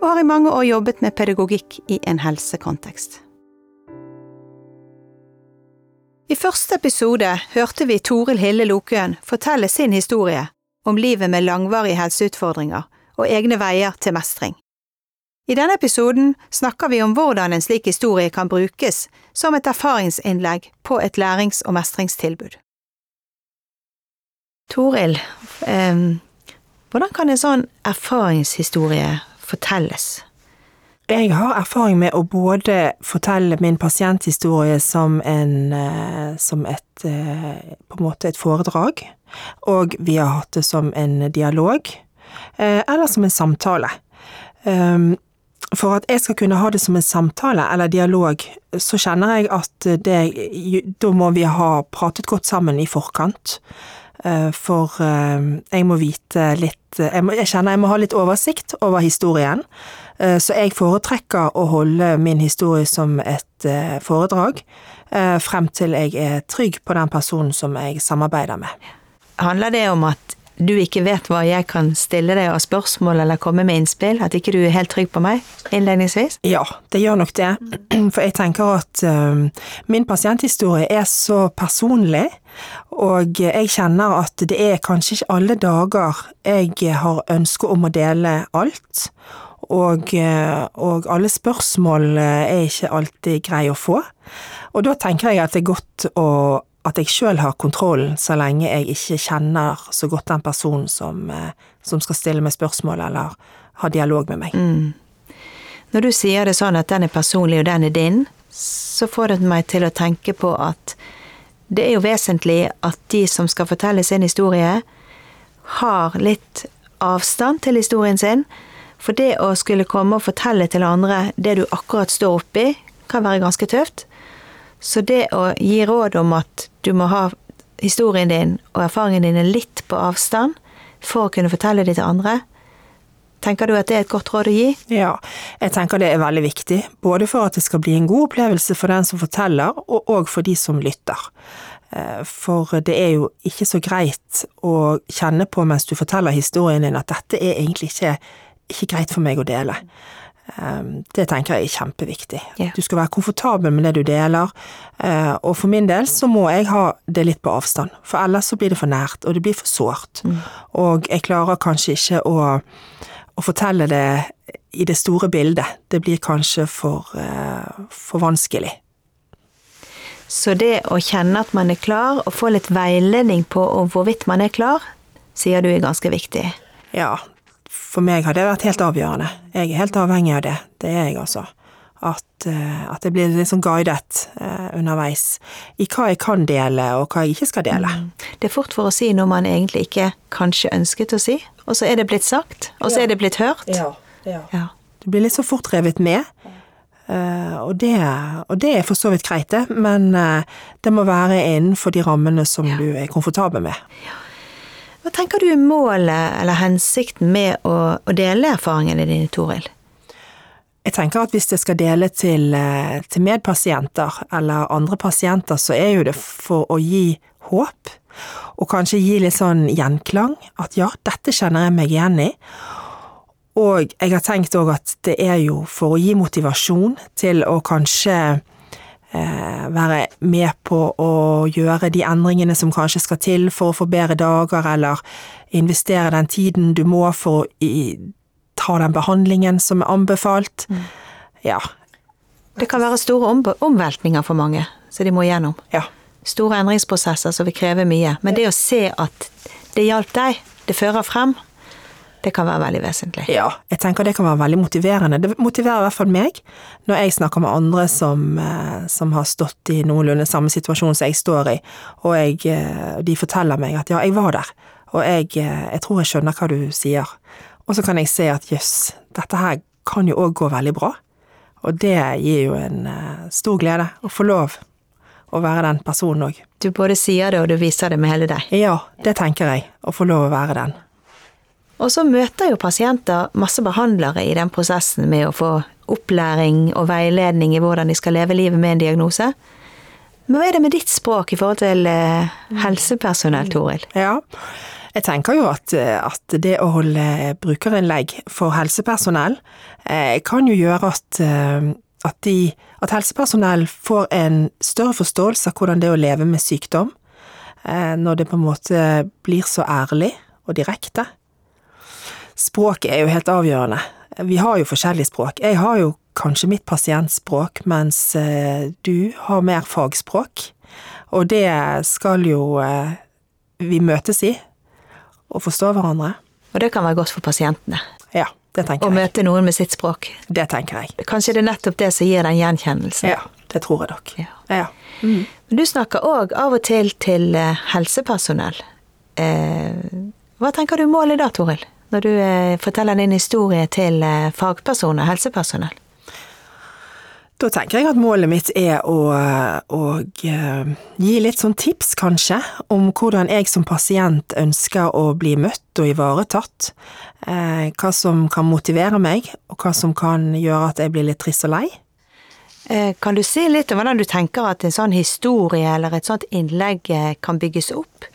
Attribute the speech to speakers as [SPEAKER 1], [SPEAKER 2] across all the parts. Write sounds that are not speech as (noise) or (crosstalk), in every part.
[SPEAKER 1] og har i mange år jobbet med pedagogikk i en helsekontekst. I første episode hørte vi Toril Hille Lokøen fortelle sin historie om livet med langvarige helseutfordringer og egne veier til mestring. I denne episoden snakker vi om hvordan en slik historie kan brukes som et erfaringsinnlegg på et lærings- og mestringstilbud. Toril, eh, hvordan kan en sånn erfaringshistorie fortelles?
[SPEAKER 2] Jeg har erfaring med å både fortelle min pasienthistorie som, en, eh, som et, eh, på en måte et foredrag, og vi har hatt det som en dialog, eh, eller som en samtale. Ehm, for at jeg skal kunne ha det som en samtale eller dialog, så kjenner jeg at det, da må vi ha pratet godt sammen i forkant. For jeg må vite litt jeg, må, jeg kjenner jeg må ha litt oversikt over historien. Eh, så jeg foretrekker å holde min historie som et eh, foredrag, eh, frem til jeg er trygg på den personen som jeg samarbeider med.
[SPEAKER 1] Handler det om at du ikke vet hva jeg kan stille deg av spørsmål eller komme med innspill? At ikke du er helt trygg på meg innledningsvis?
[SPEAKER 2] Ja, det gjør nok det. (clears throat) For jeg tenker at um, min pasienthistorie er så personlig, og jeg kjenner at det er kanskje ikke alle dager jeg har ønske om å dele alt. Og, eh, og, alle spørsmål er ikke alltid greie å få. Og da tenker jeg at det er godt å, at jeg sjøl har kontrollen, så lenge jeg ikke kjenner så godt den personen som, eh, som skal stille meg spørsmål eller ha dialog med meg. Mm.
[SPEAKER 1] Når du sier det sånn at den er personlig og den er din, så får det meg til å tenke på at det er jo vesentlig at de som skal fortelle sin historie, har litt avstand til historien sin, for det å skulle komme og fortelle til andre det du akkurat står oppi, kan være ganske tøft. Så det å gi råd om at du må ha historien din og erfaringen din litt på avstand for å kunne fortelle det til andre, tenker du at det er et godt råd å gi?
[SPEAKER 2] Ja, jeg tenker det er veldig viktig. Både for at det skal bli en god opplevelse for den som forteller, og òg for de som lytter. Eh, for det er jo ikke så greit å kjenne på mens du forteller historien din at dette er egentlig ikke ikke greit for meg å dele. Ehm, det tenker jeg er kjempeviktig. Yeah. Du skal være komfortabel med det du deler, eh, og for min del så må jeg ha det litt på avstand, for ellers så blir det for nært, og det blir for sårt. Mm. Og jeg klarer kanskje ikke å, å, fortelle det i det store bildet. Det blir kanskje for, uh, for vanskelig.
[SPEAKER 1] Så det å kjenne at man er klar, og få litt veiledning på hvorvidt man er klar, sier du er ganske viktig?
[SPEAKER 2] Ja, for meg har det vært helt avgjørende. Jeg er helt avhengig av det. Det er jeg, altså. At, eh, at jeg blir litt sånn guidet eh, underveis i hva jeg kan dele, og hva jeg ikke skal dele. Mm.
[SPEAKER 1] Det er fort for å si noe man egentlig ikke kanskje ønsket å si, og så er det blitt sagt, og så ja. er det blitt hørt.
[SPEAKER 2] Ja, ja. ja. Du blir litt så fort revet med. Uh, og, det, og, det, er for så vidt greit, det, men uh, det må være innenfor de rammene som du er komfortabel med. Ja.
[SPEAKER 1] Hva tenker du er målet eller hensikten med å, å dele erfaringene dine, Toril?
[SPEAKER 2] Jeg tenker at hvis det skal dele til, eh, til, medpasienter eller andre pasienter, så er jo det for å gi håp, og kanskje gi litt sånn gjenklang. At ja, dette kjenner jeg meg igjen i. Og jeg har tenkt òg at det er jo for å gi motivasjon til å kanskje være med på å gjøre de endringene som kanskje skal til for å få bedre dager, eller investere den tiden du må for å ta den behandlingen som er anbefalt. Mm. Ja.
[SPEAKER 1] Det kan være store om omveltninger for mange, som de må gjennom.
[SPEAKER 2] Ja.
[SPEAKER 1] Store endringsprosesser som vil kreve mye. Men det å se at det hjalp deg, det fører frem, det kan være veldig vesentlig.
[SPEAKER 2] Ja, jeg tenker det kan være veldig motiverende. Det motiverer i hvert fall meg når jeg snakker med andre som, eh, som har stått i noenlunde samme situasjon som jeg står i, og jeg, eh, de forteller meg at ja, jeg var der, og jeg, eh, jeg tror jeg skjønner hva du sier. Og så kan jeg se at jøss, dette her kan jo òg gå veldig bra. Og det gir jo en stor glede å få lov å være den personen òg.
[SPEAKER 1] Du både sier det og du viser det med hele deg.
[SPEAKER 2] Ja, det tenker jeg. Å få lov å være den.
[SPEAKER 1] Og så møter jo pasienter masse behandlere i den prosessen med å få opplæring og veiledning i hvordan de skal leve livet med en diagnose. Men hva er det med ditt språk i forhold til eh, helsepersonell, Toril?
[SPEAKER 2] Ja, jeg tenker jo at, at det å holde brukerinnlegg for helsepersonell eh, kan jo gjøre at, eh, at, de, at, helsepersonell får en større forståelse av hvordan det er å leve med sykdom, eh, når det på en måte blir så ærlig og direkte. Språket er jo helt avgjørende. Vi har jo forskjellige språk. Jeg har jo kanskje mitt pasientspråk, mens eh, du har mer fagspråk. Og det skal jo eh, vi møtes i, og forstå hverandre.
[SPEAKER 1] Og det kan være godt for pasientene?
[SPEAKER 2] Ja, det tenker
[SPEAKER 1] jeg.
[SPEAKER 2] Å
[SPEAKER 1] møte noen med sitt språk?
[SPEAKER 2] Det tenker jeg.
[SPEAKER 1] Kanskje det er nettopp det som gir den gjenkjennelsen?
[SPEAKER 2] Ja, det tror jeg nok. Ja. ja.
[SPEAKER 1] Mm. Men du snakker òg av og til til eh, helsepersonell. Eh, hva tenker du målet da, Toril? Når du eh, forteller din historie til eh, fagpersoner, helsepersonell?
[SPEAKER 2] Da tenker jeg at målet mitt er å, å, eh, gi litt sånn tips, kanskje, om hvordan jeg som pasient ønsker å bli møtt og ivaretatt. Hva som kan motivere meg, og hva som kan gjøre at jeg blir litt trist og lei.
[SPEAKER 1] Kan du si litt om hvordan du tenker at en sånn historie eller et sånt innlegg kan bygges opp?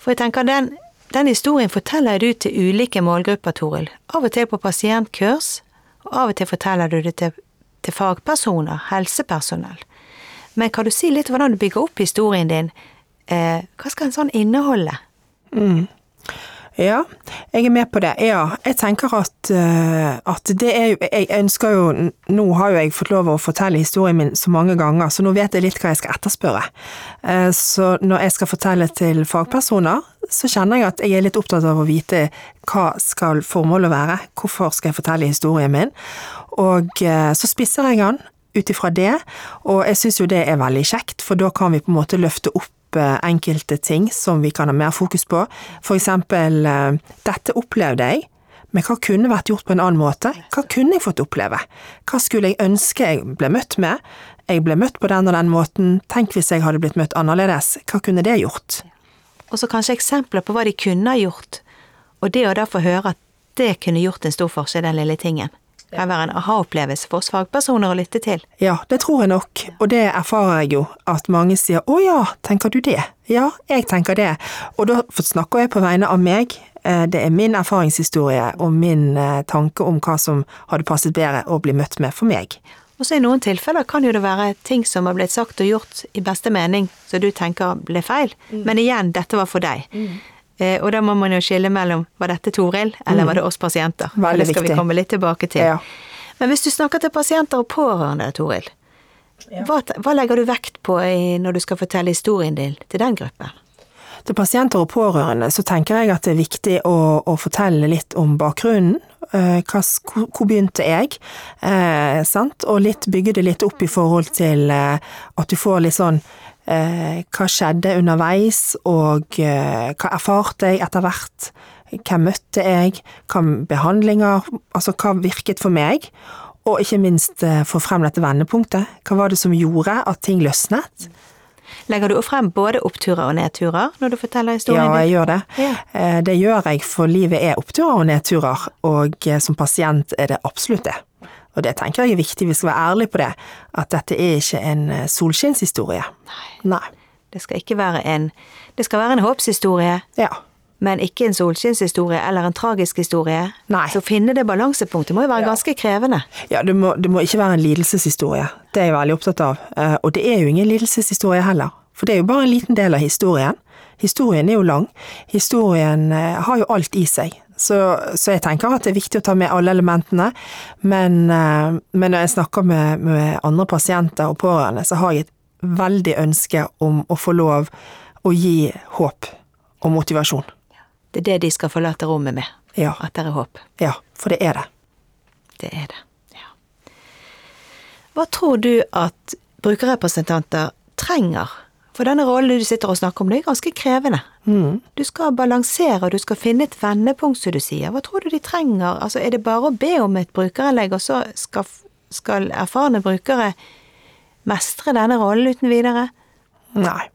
[SPEAKER 1] For jeg tenker den den historien forteller du til ulike målgrupper, Toril. Av og til på pasientkurs, og av og til forteller du det til, til fagpersoner, helsepersonell. Men kan du si litt hvordan du bygger opp historien din? Eh, hva skal en sånn inneholde?
[SPEAKER 2] Mm. Ja, jeg er med på det. Ja, jeg tenker at, uh, at det er jo Jeg ønsker jo Nå har jo jeg fått lov å fortelle historien min så mange ganger, så nå vet jeg litt hva jeg skal etterspørre. Uh, så når jeg skal fortelle til fagpersoner, så kjenner jeg at jeg er litt opptatt av å vite hva skal formålet være, hvorfor skal jeg fortelle historien min, og uh, så spisser jeg den ut ifra det, og jeg syns jo det er veldig kjekt, for da kan vi på en måte løfte opp enkelte ting som vi kan ha mer fokus på. For eksempel eh, dette opplevde jeg, men hva kunne vært gjort på en annen måte? Hva kunne jeg fått oppleve? Hva skulle jeg ønske jeg ble møtt med? Jeg ble møtt på den og den måten, tenk hvis jeg hadde blitt møtt annerledes, hva kunne det gjort?
[SPEAKER 1] Og så kanskje eksempler på hva de kunne ha gjort, og det å da få høre at det kunne gjort en stor forskjell, den lille tingen Det kan være en aha-opplevelse for oss fagpersoner å lytte til.
[SPEAKER 2] Ja, det tror jeg nok, og det erfarer jeg jo, at mange sier å ja, tenker du det? Ja, jeg tenker det, og da snakker jeg på vegne av meg. Eh, det er min erfaringshistorie og min eh, tanke om hva som hadde passet bedre å bli møtt med for meg.
[SPEAKER 1] Og så i noen tilfeller kan jo det være ting som har blitt sagt og gjort i beste mening, som du tenker ble feil, mm. men igjen, dette var for deg. Mm. Eh, og da må man jo skille mellom var dette Toril, eller mm. var det oss pasienter?
[SPEAKER 2] Veldig
[SPEAKER 1] det skal
[SPEAKER 2] viktig.
[SPEAKER 1] vi komme litt tilbake til.
[SPEAKER 2] Ja.
[SPEAKER 1] Men hvis du snakker til pasienter og pårørende, Toril, ja. hva, hva, legger du vekt på i, når du skal fortelle historien din til den gruppen?
[SPEAKER 2] Til pasienter og pårørende så tenker jeg at det er viktig å, å fortelle litt om bakgrunnen. Eh, hva, hvor begynte jeg? Eh, og litt, bygge det litt opp i forhold til eh, at du får litt sånn hva skjedde underveis, og hva erfarte jeg etter hvert? Hvem møtte jeg? Hva behandlinger Altså, hva virket for meg? Og ikke minst få frem dette vendepunktet. Hva var det som gjorde at ting løsnet?
[SPEAKER 1] Legger du frem både oppturer og nedturer når du forteller historien?
[SPEAKER 2] Ja, jeg gjør det. Ja. Eh, det gjør jeg, for livet er oppturer og nedturer, og eh, som pasient er det absolutt det. Og det tenker jeg er viktig, vi skal være ærlige på det, at dette er ikke en eh, solskinnshistorie.
[SPEAKER 1] Nei. Nei. Det skal ikke være en Det skal være en håpshistorie.
[SPEAKER 2] Ja.
[SPEAKER 1] Men ikke en solskinnshistorie eller en tragisk historie.
[SPEAKER 2] Nei.
[SPEAKER 1] Så å finne det balansepunktet må jo være ja. ganske krevende.
[SPEAKER 2] Ja, det må, det må, ikke være en lidelseshistorie. Det er jeg veldig opptatt av. Eh, og det er jo ingen lidelseshistorie heller. For det er jo bare en liten del av historien. Historien er jo lang. Historien eh, har jo alt i seg. Så, så, jeg tenker at det er viktig å ta med alle elementene, men, eh, men når jeg snakker med, med, andre pasienter og pårørende, så har jeg et veldig ønske om å få lov å gi håp og motivasjon.
[SPEAKER 1] Det er det de skal forlate rommet med,
[SPEAKER 2] ja.
[SPEAKER 1] at det er håp.
[SPEAKER 2] Ja, for det er det.
[SPEAKER 1] Det er det, ja. Hva tror du at brukerrepresentanter trenger for denne rollen du sitter og snakker om, det er ganske krevende.
[SPEAKER 2] Mm.
[SPEAKER 1] Du skal balansere, og du skal finne et vendepunkt, som du sier. Hva tror du de trenger? Altså, er det bare å be om et brukerinnlegg, og så skal skal erfarne brukere mestre denne rollen uten videre?
[SPEAKER 2] Nei.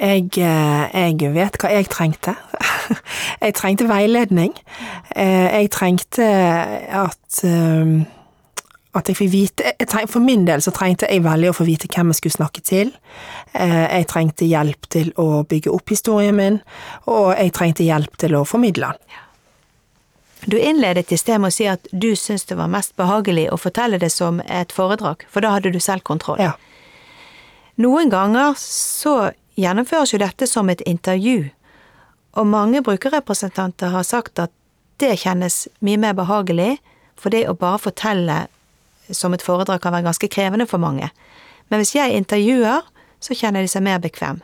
[SPEAKER 2] Jeg, eh, jeg, vet hva jeg trengte. (laughs) Jeg trengte veiledning. Eh, jeg trengte at eh, at jeg fikk vite treng, For min del så trengte jeg veldig å få vite hvem jeg skulle snakke til. Jeg trengte hjelp til å bygge opp historien min, og jeg trengte hjelp til å formidle den.
[SPEAKER 1] Du innledet i sted med å si at du syntes det var mest behagelig å fortelle det som et foredrag, for da hadde du selv kontroll.
[SPEAKER 2] Ja.
[SPEAKER 1] Noen ganger så gjennomføres jo dette som et intervju, og mange brukerrepresentanter har sagt at det kjennes mye mer behagelig, for det å bare fortelle som et foredrag kan være ganske krevende for mange. Men hvis jeg intervjuer, så kjenner de seg mer bekvem.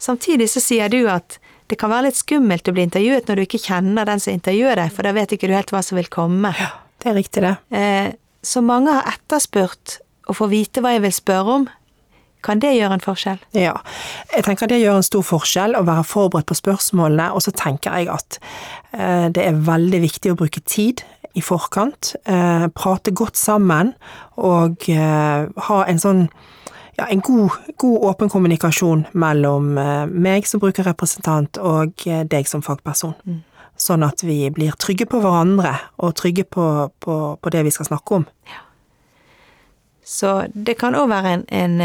[SPEAKER 1] Samtidig så sier du at det kan være litt skummelt å bli intervjuet når du ikke kjenner den som intervjuer deg, for da vet ikke du helt hva som vil komme.
[SPEAKER 2] Ja, det er riktig, det.
[SPEAKER 1] Eh, så mange har etterspurt å få vite hva jeg vil spørre om, kan det gjøre en forskjell?
[SPEAKER 2] Ja, jeg tenker det gjør en stor forskjell å være forberedt på spørsmålene, og så tenker jeg at eh, det er veldig viktig å bruke tid i forkant. Eh, prate godt sammen og eh, ha en sånn ja, en god, god, åpen kommunikasjon mellom meg som brukerrepresentant og deg som fagperson. Mm. Sånn at vi blir trygge på hverandre og trygge på, på, på det vi skal snakke om. Ja.
[SPEAKER 1] Så det kan òg være en, en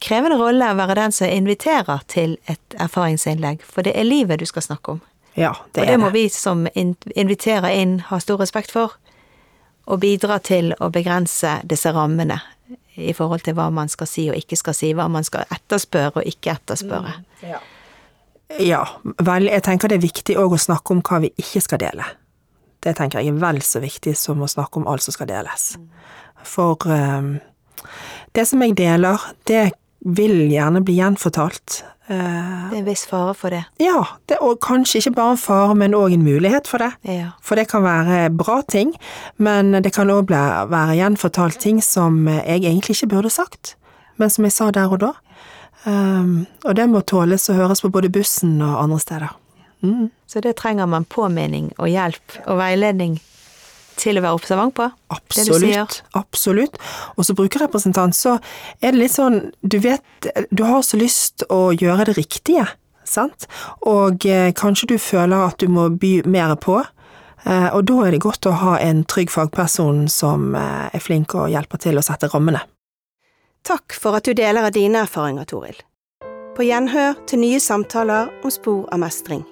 [SPEAKER 1] krevende rolle å være den som inviterer til et erfaringsinnlegg, for det er livet du skal snakke om.
[SPEAKER 2] Ja, det
[SPEAKER 1] og det må vi som inviterer inn, ha stor respekt for, og bidra til å begrense disse rammene i forhold til hva man skal si og ikke skal si, hva man skal etterspørre og ikke etterspørre. Mm,
[SPEAKER 2] ja. ja, vel, jeg tenker det er viktig òg å snakke om hva vi ikke skal dele. Det tenker jeg er vel så viktig som å snakke om alt som skal deles. Mm. For um, det som jeg deler, det vil gjerne bli gjenfortalt.
[SPEAKER 1] Det er en viss fare for det?
[SPEAKER 2] Ja, det, og kanskje ikke bare en fare, men òg en mulighet for det.
[SPEAKER 1] Ja.
[SPEAKER 2] For det kan være bra ting, men det kan òg være gjenfortalt ting som jeg egentlig ikke burde sagt, men som jeg sa der og da. Um, og det må tåles å høres på både bussen og andre steder.
[SPEAKER 1] Mm. Så det trenger man påminning og hjelp og veiledning til å være observant på?
[SPEAKER 2] Absolutt. Absolutt. Og som brukerrepresentant så er det litt sånn Du vet, du har så lyst å gjøre det riktige, sant? Og eh, kanskje du føler at du må by mer på. Eh, og da er det godt å ha en trygg fagperson som eh, er flink og hjelper til å sette rammene.
[SPEAKER 1] Takk for at du deler av dine erfaringer, Toril. På gjenhør til nye samtaler om spor av mestring.